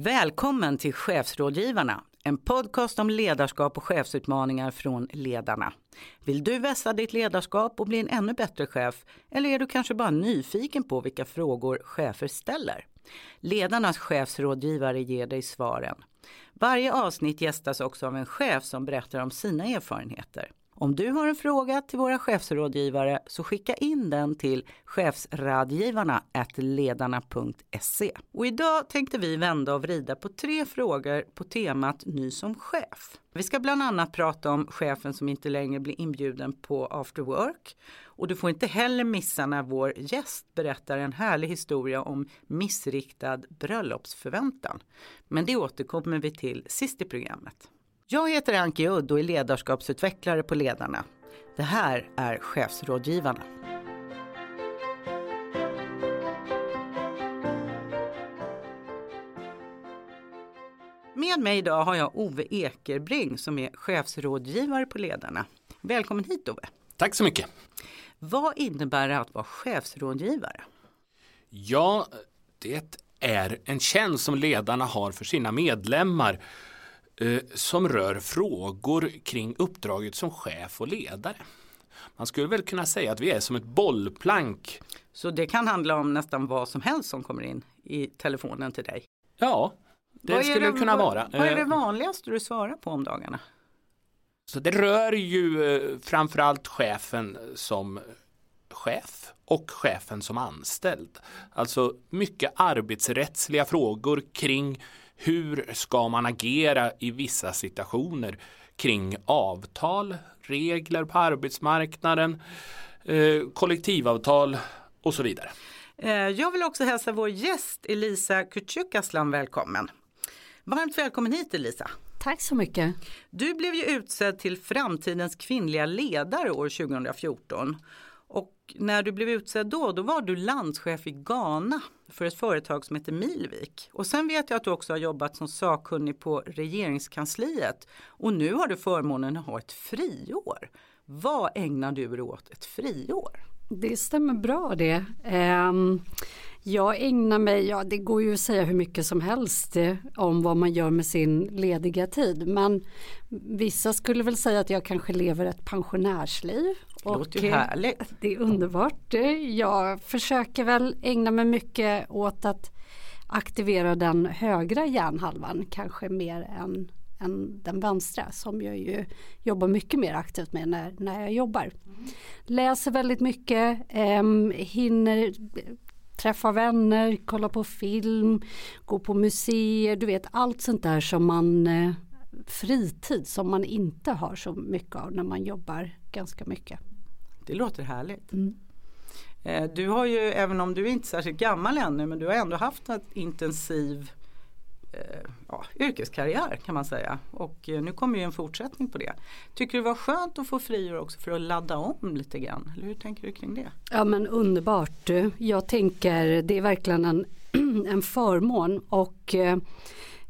Välkommen till Chefsrådgivarna, en podcast om ledarskap och chefsutmaningar från ledarna. Vill du vässa ditt ledarskap och bli en ännu bättre chef? Eller är du kanske bara nyfiken på vilka frågor chefer ställer? Ledarnas chefsrådgivare ger dig svaren. Varje avsnitt gästas också av en chef som berättar om sina erfarenheter. Om du har en fråga till våra chefsrådgivare så skicka in den till chefsradgivarna ledarna.se. Och idag tänkte vi vända och vrida på tre frågor på temat ny som chef. Vi ska bland annat prata om chefen som inte längre blir inbjuden på after work. Och du får inte heller missa när vår gäst berättar en härlig historia om missriktad bröllopsförväntan. Men det återkommer vi till sist i programmet. Jag heter Anki Udd och är ledarskapsutvecklare på Ledarna. Det här är Chefsrådgivarna. Med mig idag har jag Ove Ekerbring som är chefsrådgivare på Ledarna. Välkommen hit Ove! Tack så mycket! Vad innebär det att vara chefsrådgivare? Ja, det är en tjänst som ledarna har för sina medlemmar som rör frågor kring uppdraget som chef och ledare. Man skulle väl kunna säga att vi är som ett bollplank. Så det kan handla om nästan vad som helst som kommer in i telefonen till dig? Ja, det skulle det kunna vad, vara. Vad är det Eh, vanligaste du svarar på om dagarna? Så det rör ju eh, framförallt chefen som chef och chefen som anställd. Alltså mycket arbetsrättsliga frågor kring hur ska man agera i vissa situationer kring avtal, regler på arbetsmarknaden, eh, kollektivavtal och så vidare. Eh, Jag vill också hälsa vår gäst Elisa Kücükaslan välkommen. Varmt välkommen hit Elisa. Tack så mycket. Du blev ju utsedd till framtidens kvinnliga ledare år 2014. Och när du blev utsedd då, då var du landschef i Ghana för ett företag som heter Milvik. Och sen vet jag att du också har jobbat som sakkunnig på regeringskansliet. Och nu har du förmånen att ha ett friår. Vad ägnar du dig åt ett friår? Det stämmer bra det. Ehm, jag ägnar mig, ja det går ju att säga hur mycket som helst eh, om vad man gör med sin lediga tid. Men vissa skulle väl säga att jag kanske lever ett pensionärsliv. Det låter ju eh, härligt. Det är underbart. Eh, Jag försöker väl ägna mig mycket åt att aktivera den högra hjärnhalvan kanske mer än, än den vänstra som jag ju jobbar mycket mer aktivt med när, när jag jobbar. Läser väldigt mycket, eh, hinner träffa vänner, kolla på film, gå på museer, du vet allt sånt där som man eh, fritid som man inte har så mycket av när man jobbar ganska mycket. Det låter härligt. Mm. Eh, Du har ju, även om du är inte är särskilt gammal ännu, men du har ändå haft en intensiv eh, ja, yrkeskarriär kan man säga. Och eh, nu kommer ju en fortsättning på det. Tycker du det var skönt att få friår också för att ladda om lite grann? Eller hur tänker du kring det? Ja men underbart. Jag tänker det är verkligen en, en förmån och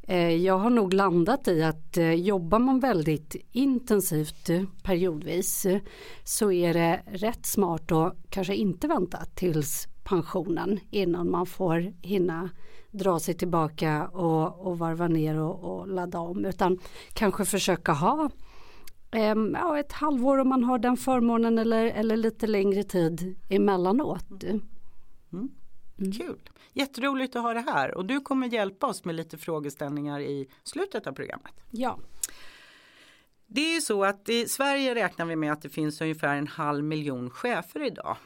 Eh, jag har nog landat i att eh, jobbar man väldigt intensivt eh, periodvis så är det rätt smart att kanske inte vänta tills pensionen innan man får hinna dra sig tillbaka och, och varva ner och, och ladda om utan kanske försöka ha Ehm, ja, ett halvår om man har den förmånen eller, eller lite längre tid emellanåt. Mm. mm. Kul! Jätteroligt att ha det här och du kommer hjälpa oss med lite frågeställningar i slutet av programmet. Ja. Det är ju så att i Sverige räknar vi med att det finns ungefär en halv miljon chefer idag.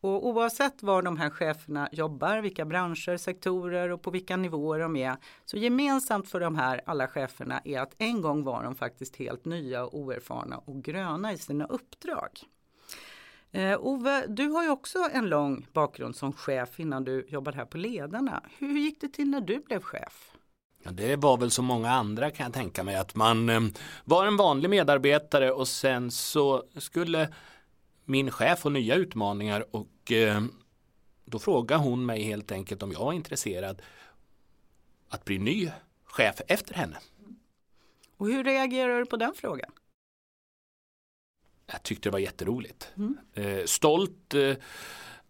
Och oavsett var de här cheferna jobbar, vilka branscher, sektorer och på vilka nivåer de är, så gemensamt för de här alla cheferna är att en gång var de faktiskt helt nya och oerfarna och gröna i sina uppdrag. Eh, Ove, du har ju också en lång bakgrund som chef innan du jobbade här på Ledarna. Hur gick det till när du blev chef? Ja, det var väl som många andra kan jag tänka mig att man eh, var en vanlig medarbetare och sen så skulle min chef få nya utmaningar och eh, då frågade hon mig helt enkelt om jag var intresserad att bli ny chef efter henne. Och hur reagerar du på den frågan? Jag tyckte det var jätteroligt. Mm. Eh, stolt eh,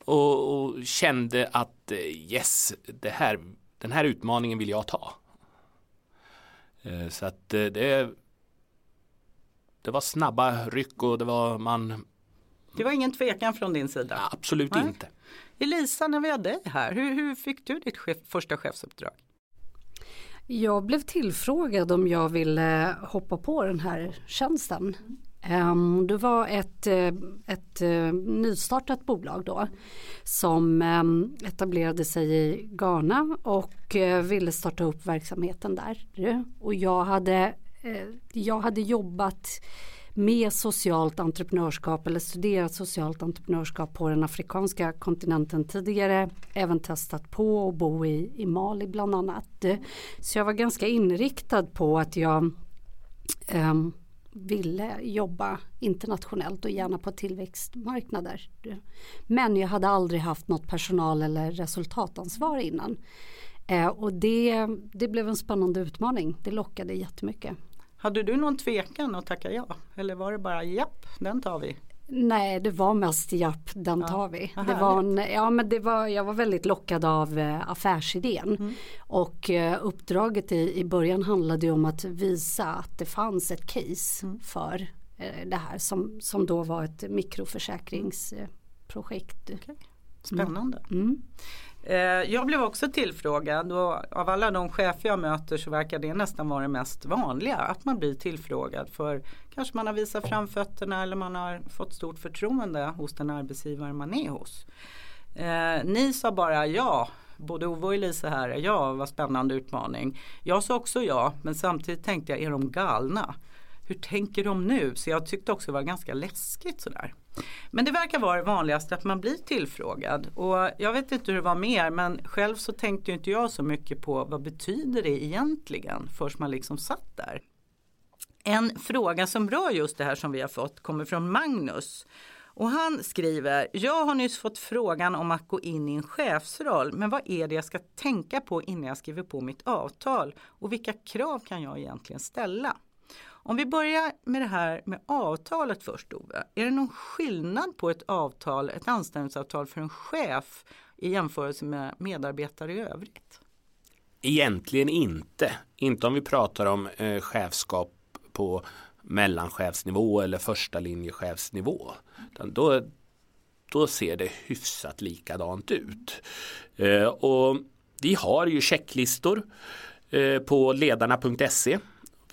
och, och kände att eh, yes, det här, den här utmaningen vill jag ta. Så att det, det var snabba ryck och det var man Det var ingen tvekan från din sida? Absolut Nej. inte. Elisa, när vi har dig här, hur, hur fick du ditt chef, första chefsuppdrag? Jag blev tillfrågad om jag ville hoppa på den här tjänsten. Ehm, det var ett, eh, ett eh, nystartat bolag då som ehm, etablerade sig i Ghana och eh, ville starta upp verksamheten där. Och jag hade, jag hade jobbat med socialt entreprenörskap eller studerat socialt entreprenörskap på den afrikanska kontinenten tidigare. Även testat på att bo i, i Mali bland annat. Så jag var ganska inriktad på att jag um, ville jobba internationellt och gärna på tillväxtmarknader. Men jag hade aldrig haft något personal eller resultatansvar innan. Eh, och det, det blev en spännande utmaning. Det lockade jättemycket. Hade du någon tvekan att tacka ja? Eller var det bara japp, den tar vi? Nej det var mest japp, den tar vi. det var en, ja, men det var, jag var väldigt lockad av eh, affärsidén. Mm. Och eh, uppdraget i, i början handlade om att visa att det fanns ett case mm. för eh, det här som, som då var ett mikroförsäkringsprojekt. Okay. Spännande. Mm. Eh, jag blev också tillfrågad och av alla de chefer jag möter så verkar det nästan vara det mest vanliga att man blir tillfrågad för kanske man har visat framfötterna eller man har fått stort förtroende hos den arbetsgivare man är hos. Eh, ni sa bara ja, både Ove och Elisa här, ja vad spännande utmaning. Jag sa också ja men samtidigt tänkte jag är de galna? Hur tänker de nu? Så jag tyckte också det var ganska läskigt sådär. Men det verkar vara det vanligaste att man blir tillfrågad. Och jag vet inte hur det var mer men själv så tänkte inte jag så mycket på vad betyder det egentligen först man liksom satt där. En fråga som rör just det här som vi har fått kommer från Magnus. Och han skriver, jag har nyss fått frågan om att gå in i en chefsroll, men vad är det jag ska tänka på innan jag skriver på mitt avtal? Och vilka krav kan jag egentligen ställa? Om vi börjar med det här med avtalet först Ove. Är det någon skillnad på ett avtal, ett anställningsavtal för en chef i jämförelse med medarbetare i övrigt? Egentligen inte. Inte om vi pratar om eh, chefskap på mellanchefsnivå eller första linjechefsnivå. Då, då ser det hyfsat likadant ut. Eh, och vi har ju checklistor eh, på ledarna.se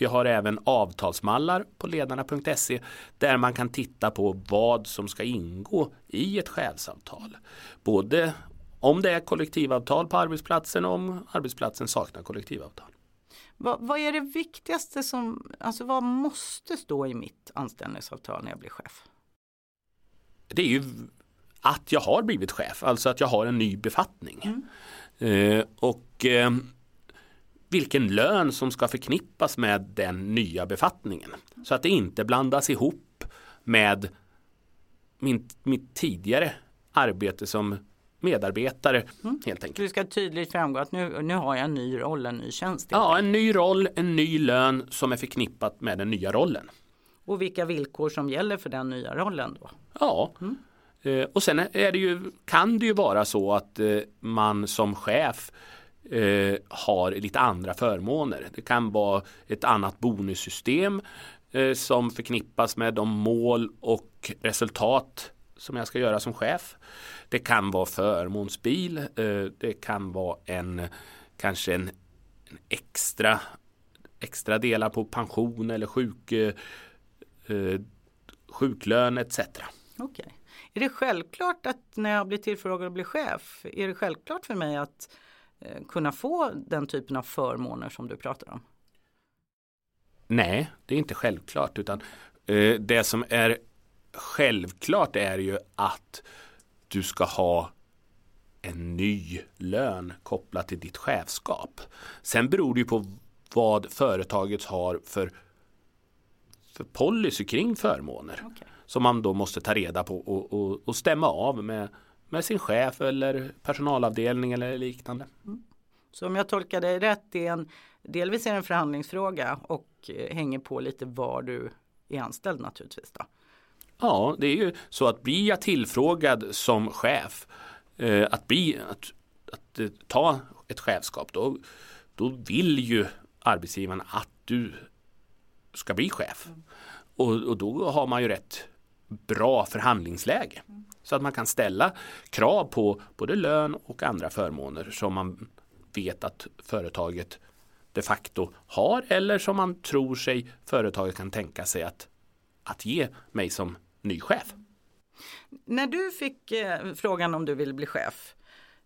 vi har även avtalsmallar på ledarna.se där man kan titta på vad som ska ingå i ett chefsavtal. Både om det är kollektivavtal på arbetsplatsen och om arbetsplatsen saknar kollektivavtal. Vad, vad, är det viktigaste som, alltså vad måste stå i mitt anställningsavtal när jag blir chef? Det är ju att jag har blivit chef, alltså att jag har en ny befattning. Mm. Eh, och eh, vilken lön som ska förknippas med den nya befattningen. Så att det inte blandas ihop med min, mitt tidigare arbete som medarbetare mm. helt enkelt. Det ska tydligt framgå att nu, nu har jag en ny roll, en ny tjänst. Ja, en ny roll, en ny lön som är förknippat med den nya rollen. Och vilka villkor som gäller för den nya rollen då? Ja, mm. eh, och sen är det ju, kan det ju vara så att eh, man som chef eh, har lite andra förmåner. Det kan vara ett annat bonussystem eh, som förknippas med de mål och resultat som jag ska göra som chef. Det kan vara förmånsbil. Eh, det kan vara en kanske en, en, extra extra delar på pension eller sjuk, eh, sjuklön etc. Okay. Är det självklart att när jag blir tillfrågad att bli chef, är det självklart för mig att Eh, kunna få den typen av förmåner som du pratar om? Nej, det är inte självklart utan eh, det som är självklart är ju att du ska ha en ny lön kopplat till ditt chefskap. Sen beror det ju på vad företaget har för, för policy kring förmåner. Okay. Som man då måste ta reda på och, och, och stämma av med med sin chef eller personalavdelning eller liknande. Mm. Så om jag tolkar dig rätt, det är en, delvis är det en förhandlingsfråga och eh, hänger på lite var du är anställd naturligtvis. Då. Ja, det är ju så att blir jag tillfrågad som chef eh, att, bli, att, att, att, ta ett chefskap då, då vill ju arbetsgivaren att du ska bli chef. Och, och då har man ju rätt bra förhandlingsläge. Så att man kan ställa krav på både lön och andra förmåner som man vet att företaget de facto har eller som man tror sig företaget kan tänka sig att, att ge mig som ny chef. När du fick eh, frågan om du ville bli chef,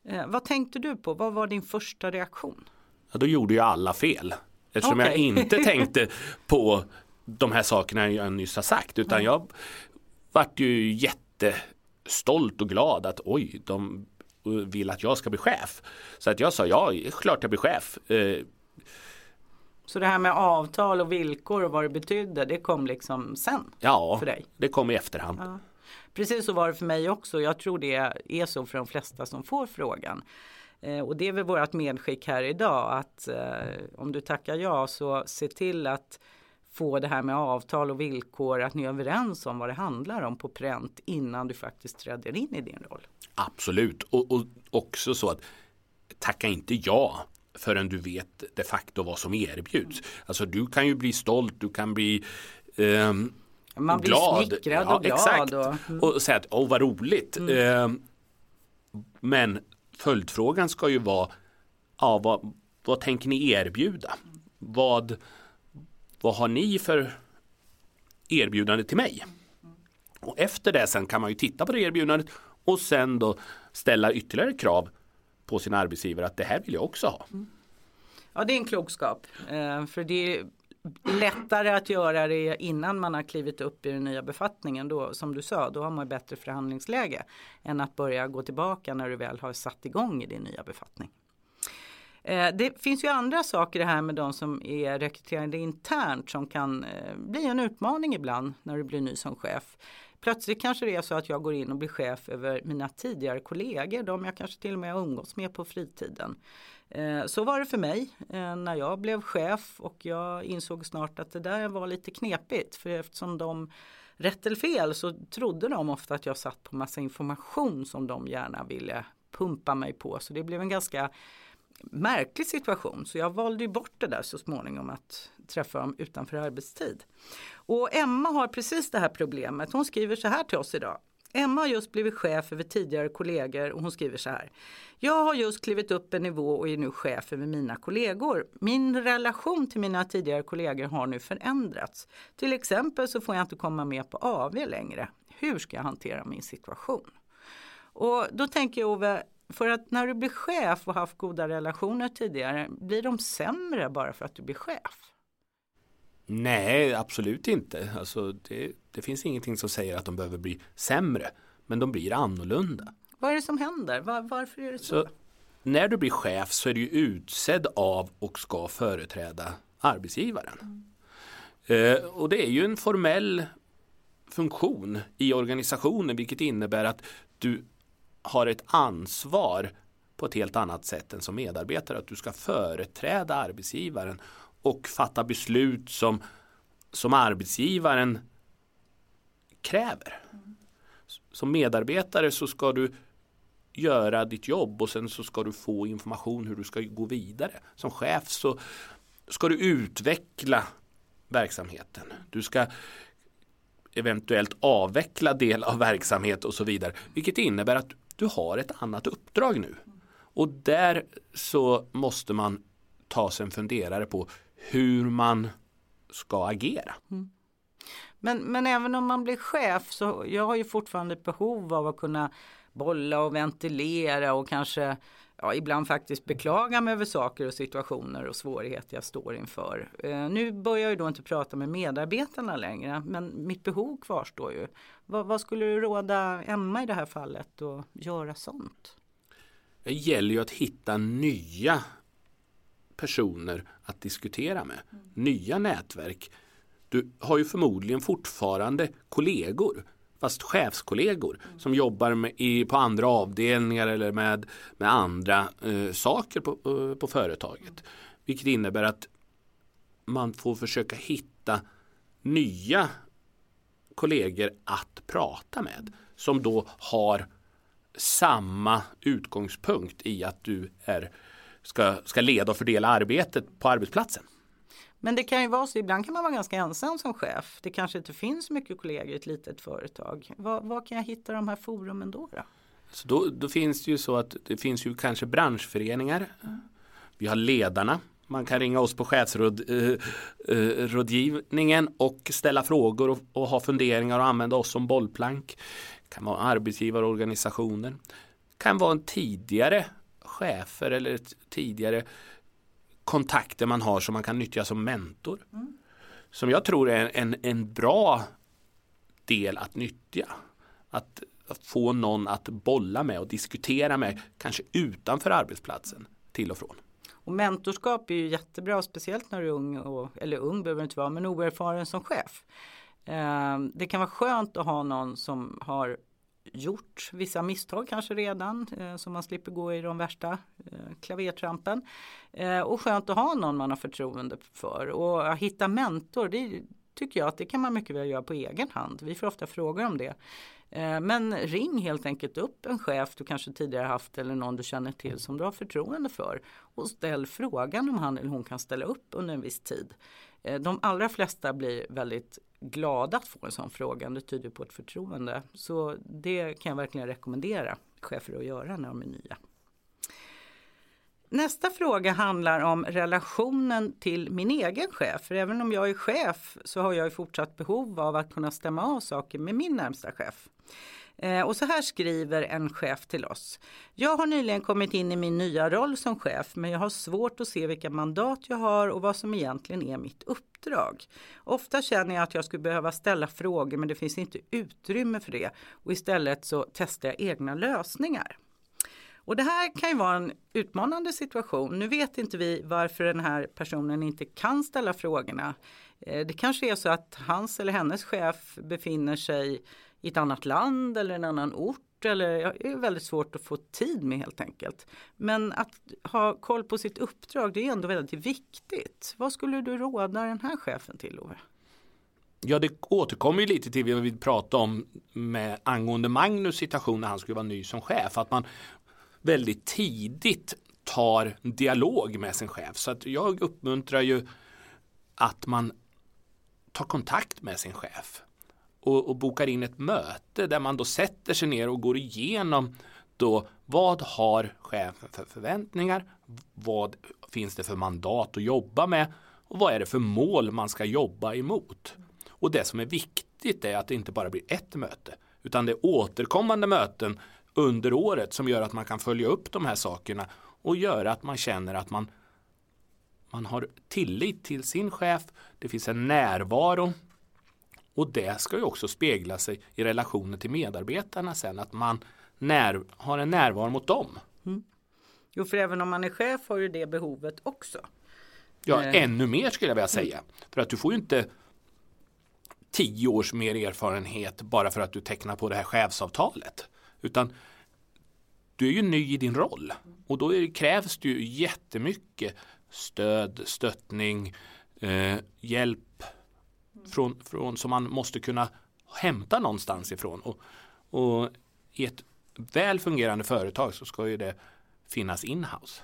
eh, vad tänkte du på? Vad var din första reaktion? Ja, då gjorde jag alla fel. Eftersom okay. jag inte tänkte på de här sakerna jag nyss har sagt utan jag vart ju jättestolt och glad att oj, de vill att jag ska bli chef. Så att jag sa ja, klart jag blir chef. Eh, så det här med avtal och villkor och vad det betydde, det kom liksom sen? Ja, för dig. det kom i efterhand. Ja. Precis så var det för mig också. Jag tror det är så för de flesta som får frågan. Eh, och det är väl vårt medskick här idag att eh, om du tackar ja så se till att få det här med avtal och villkor, att ni är överens om vad det handlar om på pränt innan du faktiskt träder in i din roll. Absolut, och, och också så att tacka inte ja förrän du vet de facto vad som erbjuds. Mm. Alltså du kan ju bli stolt, du kan bli eh, Man blir glad. smickrad och glad. Exakt. Och, mm. och säga att åh vad roligt. Mm. Eh, men följdfrågan ska ju vara ja, vad, vad tänker ni erbjuda? Vad, vad har ni för erbjudande till mig? Och efter det sen kan man ju titta på det erbjudandet och sen då ställa ytterligare krav på sin arbetsgivare att det här vill jag också ha. Mm. Ja det är en klokskap. Eh, för det är lättare att göra det innan man har klivit upp i den nya befattningen. Då, som du sa, då har man bättre förhandlingsläge än att börja gå tillbaka när du väl har satt igång i din nya befattning. Eh, det finns ju andra saker det här med de som är rekryterade internt som kan eh, bli en utmaning ibland när du blir ny som chef. Plötsligt kanske det är så att jag går in och blir chef över mina tidigare kollegor, de jag kanske till och med har umgåtts med på fritiden. Eh, så var det för mig när jag blev chef och jag insåg snart att det där var lite knepigt för eftersom de rätt eller fel så trodde de ofta att jag satt på massa information som de gärna ville pumpa mig på så det blev en ganska märklig situation så jag valde ju bort det där så småningom att träffa dem utanför arbetstid. Och Emma har precis det här problemet. Hon skriver så här till oss idag. Emma har just blivit chef över tidigare kollegor och hon skriver så här. Jag har just klivit upp en nivå och är nu chef över mina kollegor. Min relation till mina tidigare kollegor har nu förändrats. Till exempel så får jag inte komma med på AV längre. Hur ska jag hantera min situation? Och då tänker jag Ove, för att när du blir chef och haft goda relationer tidigare, blir de sämre bara för att du blir chef? Nej, absolut inte. Alltså det, det finns ingenting som säger att de behöver bli sämre, men de blir annorlunda. Vad är det som händer? Var, varför är det så? så? När du blir chef så är du utsedd av och ska företräda arbetsgivaren. Mm. Eh, och det är ju en formell funktion i organisationen vilket innebär att du har ett ansvar på ett helt annat sätt än som medarbetare. Att du ska företräda arbetsgivaren och fatta beslut som, som arbetsgivaren kräver. Som medarbetare så ska du göra ditt jobb och sen så ska du få information hur du ska gå vidare. Som chef så ska du utveckla verksamheten. Du ska eventuellt avveckla del av verksamhet och så vidare. Vilket innebär att du har ett annat uppdrag nu. Och där så måste man ta sig en funderare på hur man ska agera. Mm. Men, men även om man blir chef så jag har ju fortfarande ett behov av att kunna bolla och ventilera och kanske ja, ibland faktiskt beklaga mig över saker och situationer och svårigheter jag står inför. Eh, nu börjar jag då inte prata med medarbetarna längre men mitt behov kvarstår ju. Vad, vad skulle du råda Emma i det här fallet att göra sånt? Det gäller ju att hitta nya personer att diskutera med. Mm. Nya nätverk. Du har ju förmodligen fortfarande kollegor fast chefskollegor som jobbar med, i, på andra avdelningar eller med, med andra eh, saker på, eh, på företaget. Vilket innebär att man får försöka hitta nya kollegor att prata med som då har samma utgångspunkt i att du är, ska, ska leda och fördela arbetet på arbetsplatsen. Men det kan ju vara så, ibland kan man vara ganska ensam som chef. Det kanske inte finns så mycket kollegor i ett litet företag. Var, var kan jag hitta de här forumen då? Då, så då, då finns det ju så att det finns ju kanske branschföreningar. Mm. Vi har ledarna. Man kan ringa oss på chefsrådgivningen eh, eh, och ställa frågor och, och, ha funderingar och använda oss som bollplank. Det kan vara arbetsgivarorganisationer. Det kan vara en tidigare chefer eller tidigare kontakter man har som man kan nyttja som mentor. Mm. Som jag tror är en, en bra del att nyttja. Att, att få någon att bolla med och diskutera med, kanske utanför arbetsplatsen, till och från. Och mentorskap är ju jättebra, speciellt när du är ung, och, eller ung behöver inte vara, men oerfaren som chef. Eh, det kan vara skönt att ha någon som har gjort vissa misstag kanske redan eh, så man slipper gå i de värsta eh, klavertrampen. Eh, och skönt att ha någon man har förtroende för och att hitta mentor det tycker jag att det kan man mycket väl göra på egen hand. Vi får ofta frågor om det. Men ring helt enkelt upp en chef du kanske tidigare haft eller någon du känner till som du har förtroende för och ställ frågan om han eller hon kan ställa upp under en viss tid. De allra flesta blir väldigt glada att få en sån fråga. Det tyder på ett förtroende. Så det kan jag verkligen rekommendera chefer att göra när de är nya. Nästa fråga handlar om relationen till min egen chef. För även om jag är chef så har jag fortsatt behov av att kunna stämma av saker med min närmsta chef. Eh, och så här skriver en chef till oss. Jag har nyligen kommit in i min nya roll som chef men jag har svårt att se vilka mandat jag har och vad som egentligen är mitt uppdrag. Ofta känner jag att jag skulle behöva ställa frågor men det finns inte utrymme för det och istället så testar jag egna lösningar. Och det här kan ju vara en utmanande situation. Nu vet inte vi varför den här personen inte kan ställa frågorna. Eh, det kanske är så att hans eller hennes chef befinner sig i ett annat land eller en annan ort eller är väldigt svårt att få tid med helt enkelt. Men att ha koll på sitt uppdrag det är ändå väldigt viktigt. Vad skulle du råda den här chefen till Ove? Ja, det återkommer ju lite till vad vi pratade om med angående Magnus situation när han skulle vara ny som chef. Att man väldigt tidigt tar dialog med sin chef. Så att jag uppmuntrar ju att man tar kontakt med sin chef och, och bokar in ett möte där man då sätter sig ner och går igenom då vad har chefen för förväntningar? Vad finns det för mandat att jobba med? Och vad är det för mål man ska jobba emot? Och det som är viktigt är att det inte bara blir ett möte utan det är återkommande möten under året som gör att man kan följa upp de här sakerna och göra att man känner att man man har tillit till sin chef. Det finns en närvaro och det ska ju också spegla sig i relationen till medarbetarna sen att man när, har en närvaro mot dem. Mm. Jo, för även om man är chef har ju det behovet också. Ja, eh. ännu mer skulle jag vilja säga. Mm. För att du får ju inte tio års mer erfarenhet bara för att du tecknar på det här chefsavtalet. Utan du är ju ny i din roll och då det, krävs det ju jättemycket stöd, stöttning, eh, hjälp från, från, som man måste kunna hämta någonstans ifrån. Och, och i ett väl fungerande företag så ska ju det finnas inhouse.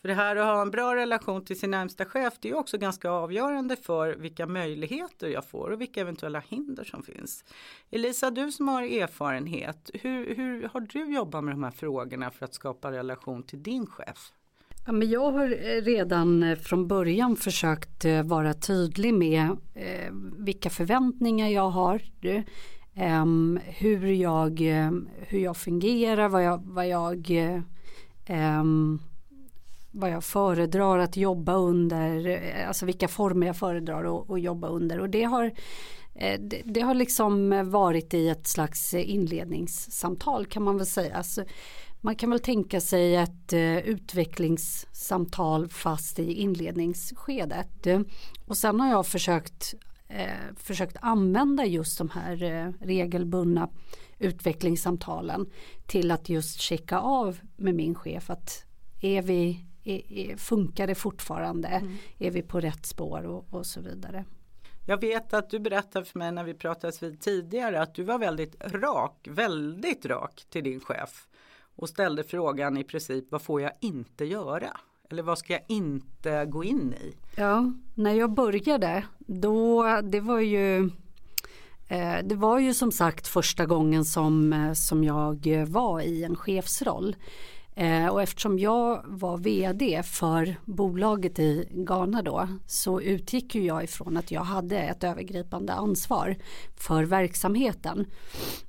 För det här att ha en bra relation till sin närmsta chef det är också ganska avgörande för vilka möjligheter jag får och vilka eventuella hinder som finns. Elisa, du som har erfarenhet, hur, hur har du jobbat med de här frågorna för att skapa relation till din chef? Ja, men jag har eh, redan eh, från början försökt eh, vara tydlig med vilka förväntningar jag har. Ehm, hur, jag, hur jag fungerar, vad jag, vad jag ehm, vad jag föredrar att jobba under, alltså vilka former jag föredrar att, att jobba under. Och det har, det, det, har liksom varit i ett slags inledningssamtal kan man väl säga. Alltså, man kan väl tänka sig ett uh, utvecklingssamtal fast i inledningsskedet. Och sen har jag försökt, uh, försökt använda just de här uh, regelbundna utvecklingssamtalen till att just checka av med min chef att är vi, är, är, funkar det fortfarande? Mm. Är vi på rätt spår och, och så vidare. Jag vet att du berättade för mig när vi pratades vid tidigare att du var väldigt rak, väldigt rak till din chef och ställde frågan i princip vad får jag inte göra? Eller vad ska jag inte gå in i? Ja, när jag började då, det var ju eh, det var ju som sagt första gången som, eh, som jag var i en chefsroll. Eh, och eftersom jag var vd för bolaget i Ghana då så utgick ju jag ifrån att jag hade ett övergripande ansvar för verksamheten.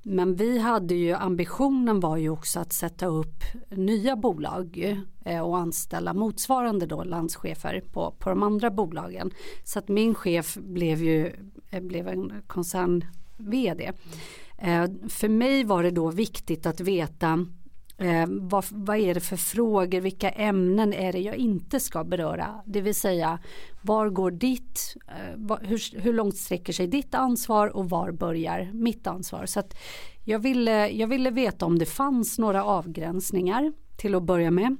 Men vi hade ju ambitionen var ju också att sätta upp nya bolag eh, och anställa motsvarande då landschefer på, på de andra bolagen. Så att min chef blev ju eh, blev en koncern vd. Eh, för mig var det då viktigt att veta Eh, vad, vad, är det för frågor, vilka ämnen är det jag inte ska beröra? Det vill säga var går ditt, eh, var, hur, hur, långt sträcker sig ditt ansvar och var börjar mitt ansvar? Så jag, ville, jag ville veta om det fanns några avgränsningar till att börja med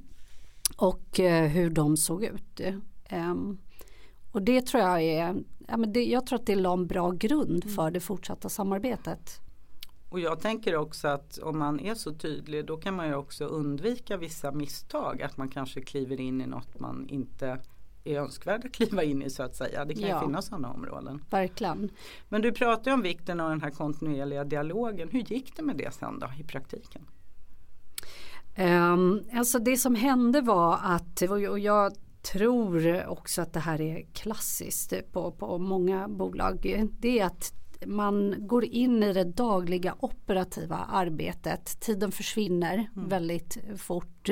och eh, hur de såg ut. Um, och det tror jag är, ja, men det, jag tror att det la en bra grund för det fortsatta samarbetet. Och jag tänker också att om man är så tydlig då kan man ju också undvika vissa misstag. Att man kanske kliver in i något man inte är önskvärd att kliva in i så att säga. Det kan ja. ju finnas sådana områden. Verkligen. Men du pratar ju om vikten av den här kontinuerliga dialogen. Hur gick det med det sen då i praktiken? Um, alltså det som hände var att, och jag tror också att det här är klassiskt på, på många bolag. Det är att man går in i det dagliga operativa arbetet. Tiden försvinner mm. väldigt fort.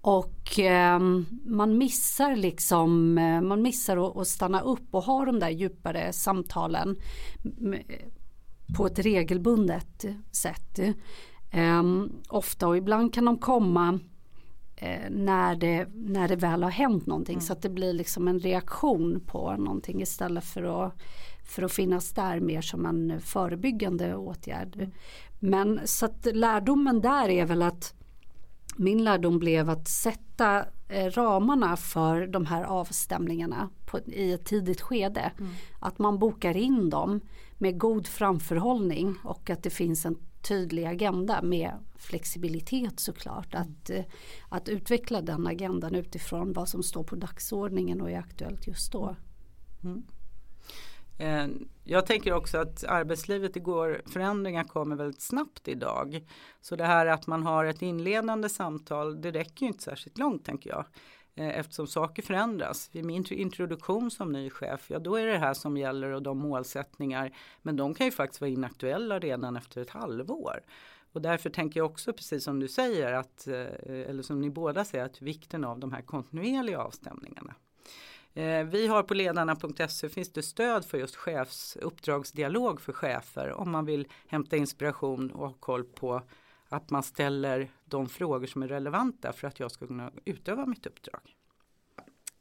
Och eh, man missar liksom, eh, man missar att, stanna upp och ha de där djupare samtalen på ett regelbundet sätt. Eh, ofta och ibland kan de komma eh, när, det, när det väl har hänt någonting mm. så att det blir liksom en reaktion på någonting istället för att för att finnas där mer som en förebyggande åtgärd. Men så att lärdomen där är väl att min lärdom blev att sätta eh, ramarna för de här avstämningarna på, i ett tidigt skede. Mm. Att man bokar in dem med god framförhållning och att det finns en tydlig agenda med flexibilitet såklart. Mm. Att, eh, att utveckla den agendan utifrån vad som står på dagordningen och är aktuellt just då. Mm. Eh, jag tänker också att arbetslivet igår, förändringar kommer väldigt snabbt idag. Så det här att man har ett inledande samtal, det räcker ju inte särskilt långt tänker jag. Eh, eftersom saker förändras. Vid min introduktion som ny chef, ja då är det här som gäller och de målsättningar. Men de kan ju faktiskt vara inaktuella redan efter ett halvår. Och därför tänker jag också precis som du säger, att, eh, eller som ni båda säger, att vikten av de här kontinuerliga avstämningarna. Eh, vi har på ledarna.se finns det stöd för just chefsuppdragsdialog för chefer om man vill hämta inspiration och ha koll på att man ställer de frågor som är relevanta för att jag ska kunna utöva mitt uppdrag.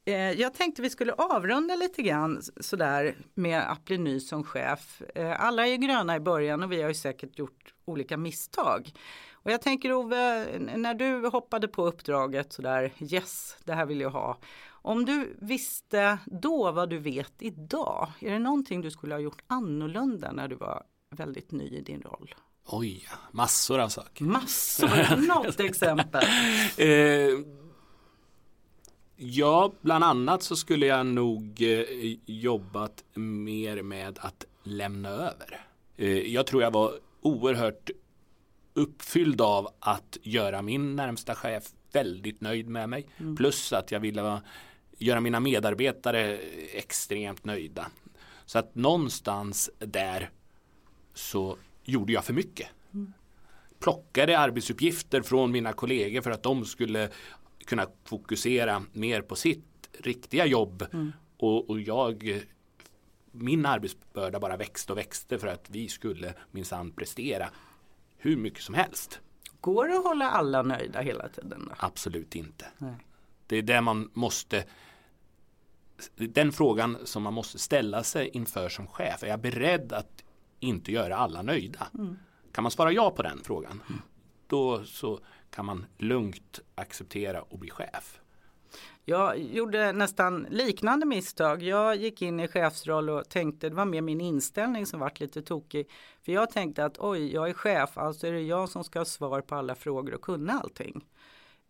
Eh, jag tänkte vi skulle avrunda lite grann sådär med att bli ny som chef. Eh, alla är gröna i början och vi har ju säkert gjort olika misstag. Och jag tänker Ove, när du hoppade på uppdraget sådär, yes, det här vill jag ha. Om du visste då vad du vet idag, är det någonting du skulle ha gjort annorlunda när du var väldigt ny i din roll? Oj, massor av saker. Massor, något exempel. Eh, ja, bland annat så skulle jag nog eh, jobbat mer med att lämna över. Eh, jag tror jag var oerhört uppfylld av att göra min närmsta chef väldigt nöjd med mig. Mm. Plus att jag ville göra mina medarbetare extremt nöjda. Så att någonstans där så gjorde jag för mycket. Plockade arbetsuppgifter från mina kollegor för att de skulle kunna fokusera mer på sitt riktiga jobb. Mm. Och, och, jag min arbetsbörda bara växte och växte för att vi skulle minsann prestera hur mycket som helst. Går det att hålla alla nöjda hela tiden? Då? Absolut inte. Nej. Det är det man måste den frågan som man måste ställa sig inför som chef. Är jag beredd att inte göra alla nöjda? Mm. Kan man svara ja på den frågan mm. då så kan man lugnt acceptera och bli chef. Jag gjorde nästan liknande misstag. Jag gick in i chefsroll och tänkte, det var mer min inställning som vart lite tokig. För jag tänkte att oj, jag är chef, alltså är det jag som ska ha svar på alla frågor och kunna allting.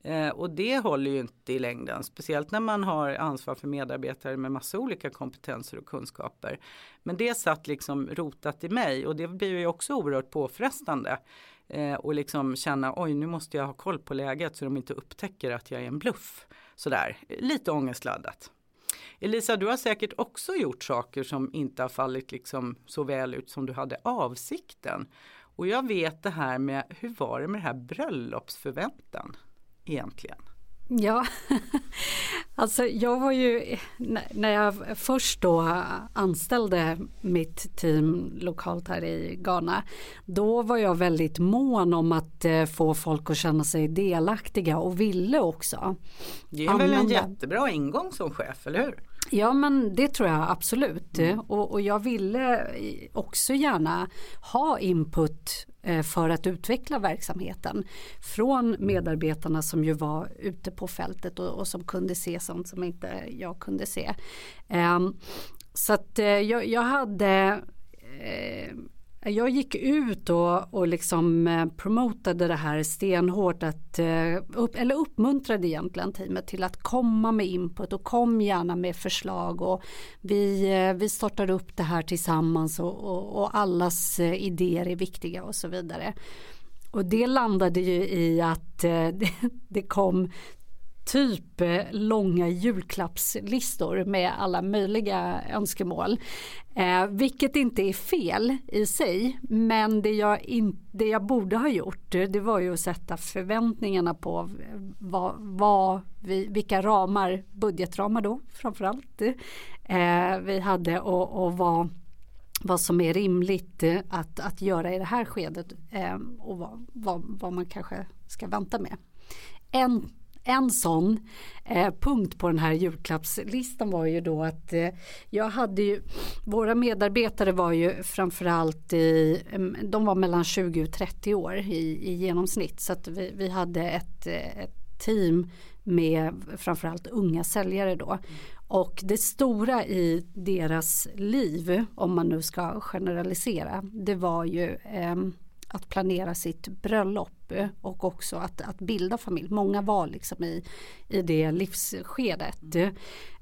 Eh, och det håller ju inte i längden, speciellt när man har ansvar för medarbetare med massa olika kompetenser och kunskaper. Men det satt liksom rotat i mig och det blir ju också oerhört påfrestande. Eh, och liksom känna, oj nu måste jag ha koll på läget så de inte upptäcker att jag är en bluff. Sådär, lite ångestladdat. Elisa, du har säkert också gjort saker som inte har fallit liksom så väl ut som du hade avsikten. Och jag vet det här med, hur var det med det här bröllopsförväntan egentligen? Ja, alltså jag var ju, när jag först då anställde mitt team lokalt här i Ghana, då var jag väldigt mån om att eh, få folk att känna sig delaktiga och ville också. Det är väl en jättebra ingång som chef, eller hur? Ja men det tror jag absolut mm. och, och, jag ville också gärna ha input eh, för att utveckla verksamheten från medarbetarna som ju var ute på fältet och, och som kunde se sånt som inte jag kunde se. Um, så att uh, jag, jag, hade uh, jag gick ut och, och liksom eh, promotade det här stenhårt, att, eh, upp, eller uppmuntrade egentligen teamet till att komma med input och kom gärna med förslag och vi, eh, vi startar upp det här tillsammans och, och, och allas idéer är viktiga och så vidare. Och det landade ju i att det kom typ eh, långa julklappslistor med alla möjliga önskemål. Eh, vilket inte är fel i sig men det jag, in, det jag borde ha gjort eh, det var ju att sätta förväntningarna på eh, vad, vad vi, vilka ramar, budgetramar då framförallt eh, vi hade och, och vad vad som är rimligt att, att göra i det här skedet eh, och vad, vad, vad man kanske ska vänta med. En en sån eh, punkt på den här julklappslistan var ju då att eh, jag hade ju, våra medarbetare var ju framförallt i, de var mellan 20 och 30 år i, i genomsnitt så att vi, vi hade ett, eh, ett team med framförallt unga säljare då. Och det stora i deras liv, om man nu ska generalisera, det var ju eh, att planera sitt bröllop och också att, att bilda familj. Många var liksom i, i det livsskedet. Mm.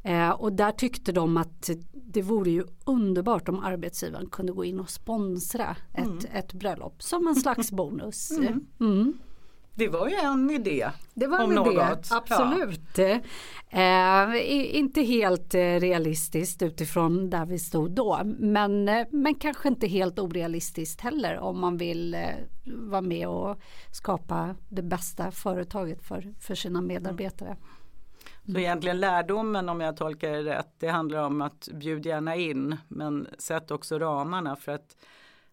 Eh, och där tyckte de att det vore ju underbart om arbetsgivaren kunde gå in och sponsra ett, mm. ett bröllop som en slags bonus. Mm. Mm. Det var ju en idé. Det var en idé, något. absolut. Ja. Eh, inte helt eh, realistiskt utifrån där vi stod då. Men, eh, men kanske inte helt orealistiskt heller om man vill eh, vara med och skapa det bästa företaget för, för sina medarbetare. Så egentligen lärdomen om jag tolkar det rätt, det handlar om att bjud gärna in men sätt också ramarna för att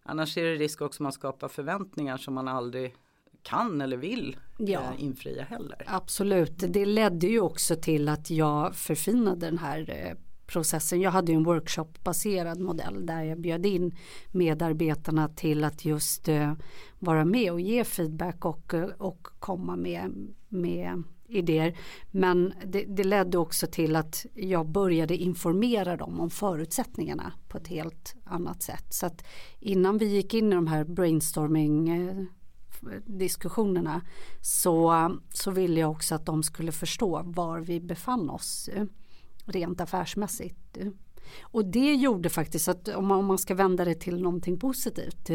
annars är det risk också att man skapar förväntningar som man aldrig kan eller vill ja, eh, infria heller. Absolut, det ledde ju också till att jag förfinade den här eh, processen. Jag hade ju en workshopbaserad modell där jag bjöd in medarbetarna till att just uh, vara med och ge feedback och, och komma med, med idéer. Men det, det, ledde också till att jag började informera dem om förutsättningarna på ett helt annat sätt. Så att innan vi gick in i de här brainstorming diskussionerna så, så ville jag också att de skulle förstå var vi befann oss rent affärsmässigt. Och det gjorde faktiskt att om man, om man ska vända det till någonting positivt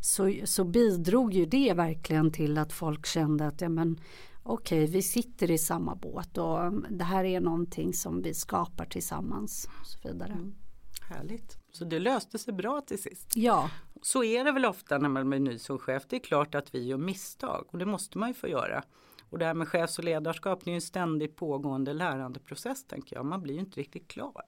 så, så bidrog ju det verkligen till att folk kände att ja, men, okej vi sitter i samma båt och det här är någonting som vi skapar tillsammans. Och så vidare. Mm. Härligt. Så det löste sig bra till sist. Ja. Så är det väl ofta när man blir ny som chef. Det är klart att vi gör misstag och det måste man ju få göra. Och det här med chefs och ledarskap det är en ständigt pågående lärandeprocess tänker jag. Man blir ju inte riktigt klar.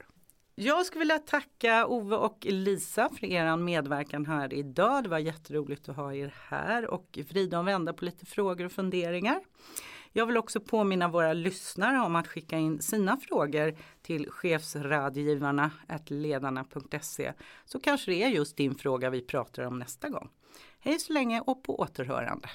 Jag skulle vilja tacka Ove och Lisa för er medverkan här idag. Det var jätteroligt att ha er här och vrida och vända på lite frågor och funderingar. Jag vill också påminna våra lyssnare om att skicka in sina frågor till chefsradgivarna ledarna.se så kanske det är just din fråga vi pratar om nästa gång. Hej så länge och på återhörande.